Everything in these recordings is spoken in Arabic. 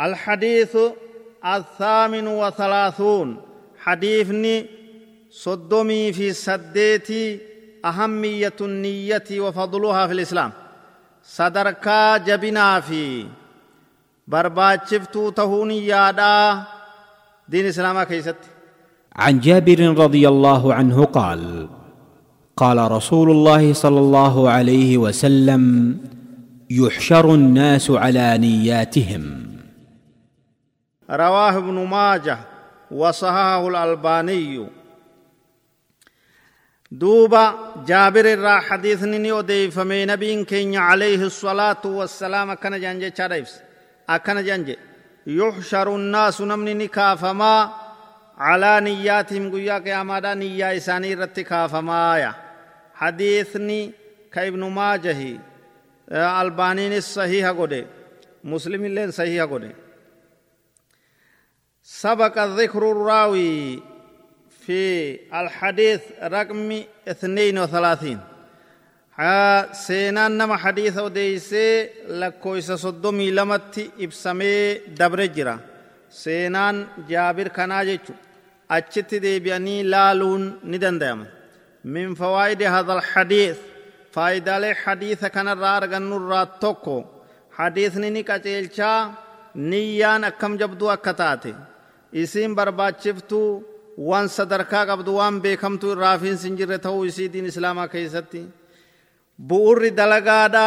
الحديث الثامن وثلاثون. حديثني صدمي في سديتي أهمية النية وفضلها في الإسلام. صدركا جبنا في. برباتشفتو تهوني يادا دين إسلام كيست عن جابر رضي الله عنه قال قال رسول الله صلى الله عليه وسلم يحشر الناس على نياتهم. رواه ابن ماجه وصححه الألباني دوبا جابر الرا حديث ني وديفمي نبي كين عليه الصلاة والسلام أكن جنجي شريفس أكن جنجي يحشر الناس نمني نكافما على نياتهم قيا قياما نيا إساني رت كافما يا حديثني كابن ماجه البانين الصحيح قده مسلم اللين صحيح قده سبق ذكر الراوي في الحديث رقم 32 سينان نما حديث وديسي لكويس صدومي لمتي ابسمي دبر جرا سينان جابر كنا جيچو اچت دي بياني لالون ندن ديما من فوائد هذا الحديث فائدة لحديث كان الرات توكو. حديث نيني كچيلچا نيان أكم جبدو أكتاتي. Isiin barbaachiftu waan sadarkaa qabdu waan beekamtu irraafiinsi hin jirre ta'uu isii diin islaamaa keessatti bu'urri dalagaadha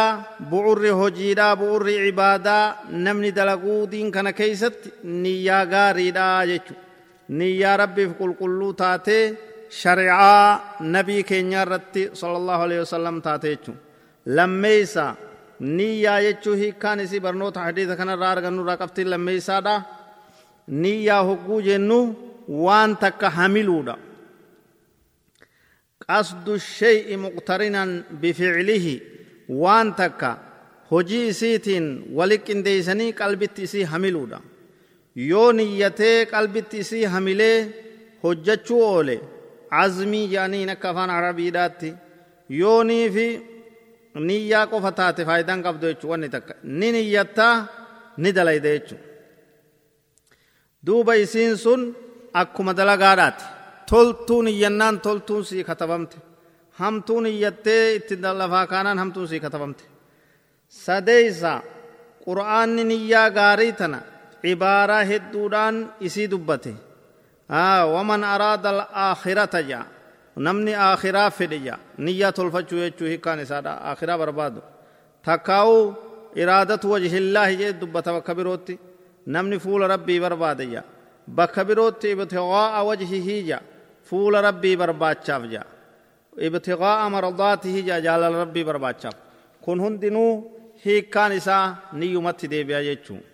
bu'urri hojiidha bu'urri cibaadaa namni dalaguu diin kana keessatti niyyaa gaariidha jechu niyyaa rabbiif qulqulluu taatee shari'aa nabii keenyaa irratti sallallahu alaihi wasallam taate jechu lammeeysa niyyaa jechuu hiikkaan isii barnoota hadiisa kanarraa argannu irraa qabtiin lammeeysaadha niyyaa hogguu jennu waan takka hamiluudha qasdu shay'i muqtarinan bificlihi waan takka hojii isiitiin wali qindeeysanii qalbitti isii hamiluudha yoo niyyatee qalbitti isii hamilee hojjachuu oole azmii jedhaniin akka afaan arabiidhaatti yoonii fi niyyaa qofa taate faayidaan qabdu jechuu wanni takka ni niyyattaa ni dalayda jechuu duuba isiin sun akkuma dalagaadhaati toltuun iyyannaan toltuun sii katabamte hamtuun iyyattee itti lafaa kaanaan hamtuun sii katabamte sadeeysa qur'aanni niyyaa gaarii tana cibaaraa hedduudhaan isii dubbate waman araada alaakhirata jaa namni aakhiraa fedhe jaa niyyaa tolfachuu jechuu hikkaan isaadha aakhiraa barbaadu takkaa'uu iraadatu wajhillaahi jee dubbata bakka birootti namni fuula rabbii barbaade ja bakka birootti ibtiqaa'a wajhihii ja fuula rabbii barbaachaaf ja ibtiqaa'a mardaatihi ja jaalala rabbii barbaachaaf kun hundinuu hiikkaan isaa niyyumatti deebi'a jechuudha